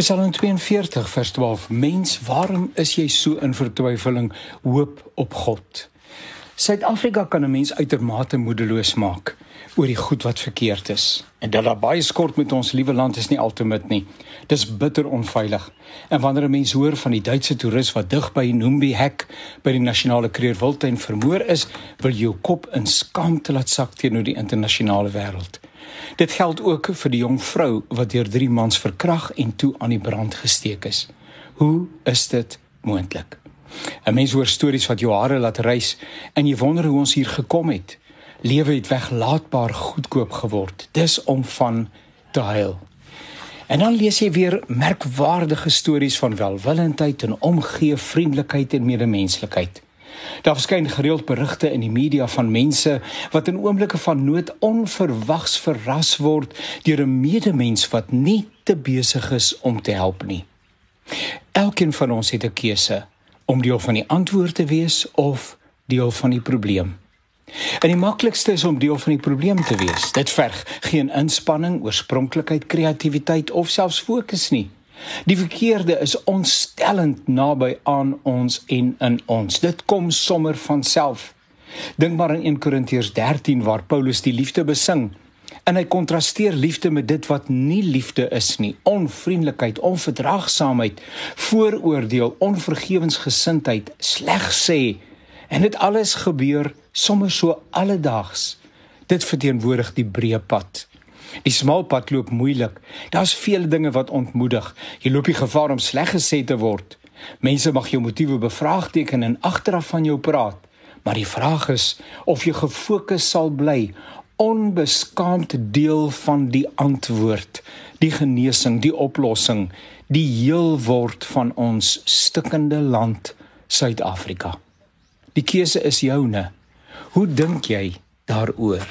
Psalm 42 vers 12: Mens, waarom is jy so in vertwyfeling? Hoop op God. Suid-Afrika kan 'n mens uitermate moedeloos maak oor die goed wat verkeerd is. En dat daar baie skort met ons liewe land is nie altemit nie. Dis bitter onveilig. En wanneer 'n mens hoor van die Duitse toerist wat dig by Numbi Hek by die nasionale kreerwiltuin vermoor is, wil jou kop in skaamte laat sak teenoor die internasionale wêreld. Dit geld ook vir die jong vrou wat deur drie mans verkrag en toe aan die brand gesteek is. Hoe is dit moontlik? 'n Mens hoor stories wat jou hare laat rys en jy wonder hoe ons hier gekom het lewe het weglaatbaar goedkoop geword. Dis om van te huil. En dan lees jy weer merkwaardige stories van welwillendheid en omgee, vriendelikheid en medemenslikheid. Daar verskyn gereeld berigte in die media van mense wat in oomblikke van nood onverwags verras word deur 'n medemens wat nie te besig is om te help nie. Elkeen van ons het 'n keuse om deel van die antwoord te wees of deel van die probleem. En die maklikste is om deel van die probleem te wees. Dit verg geen inspanning, oorspronklikheid, kreatiwiteit of selfs fokus nie. Die verkeerde is onstellend naby aan ons en in ons. Dit kom sommer van self. Dink maar aan 1 Korintiërs 13 waar Paulus die liefde besing. En hy kontrasteer liefde met dit wat nie liefde is nie: onvriendelikheid, onverdraagsaamheid, vooroordeel, onvergewensgesindheid, sleg sê. En dit alles gebeur sommer so alledaags. Dit verteenwoordig die breë pad. Die smal pad loop moeilik. Daar's vele dinge wat ontmoedig. Jy loop die gevaar om sleg gesê te word. Mense mag jou motiewe bevraagteken en agteraf van jou praat. Maar die vraag is of jy gefokus sal bly onbeskaamd deel van die antwoord, die genesing, die oplossing, die heel word van ons stikkende land Suid-Afrika. Die keuse is joune. Hoe dink jy daaroor?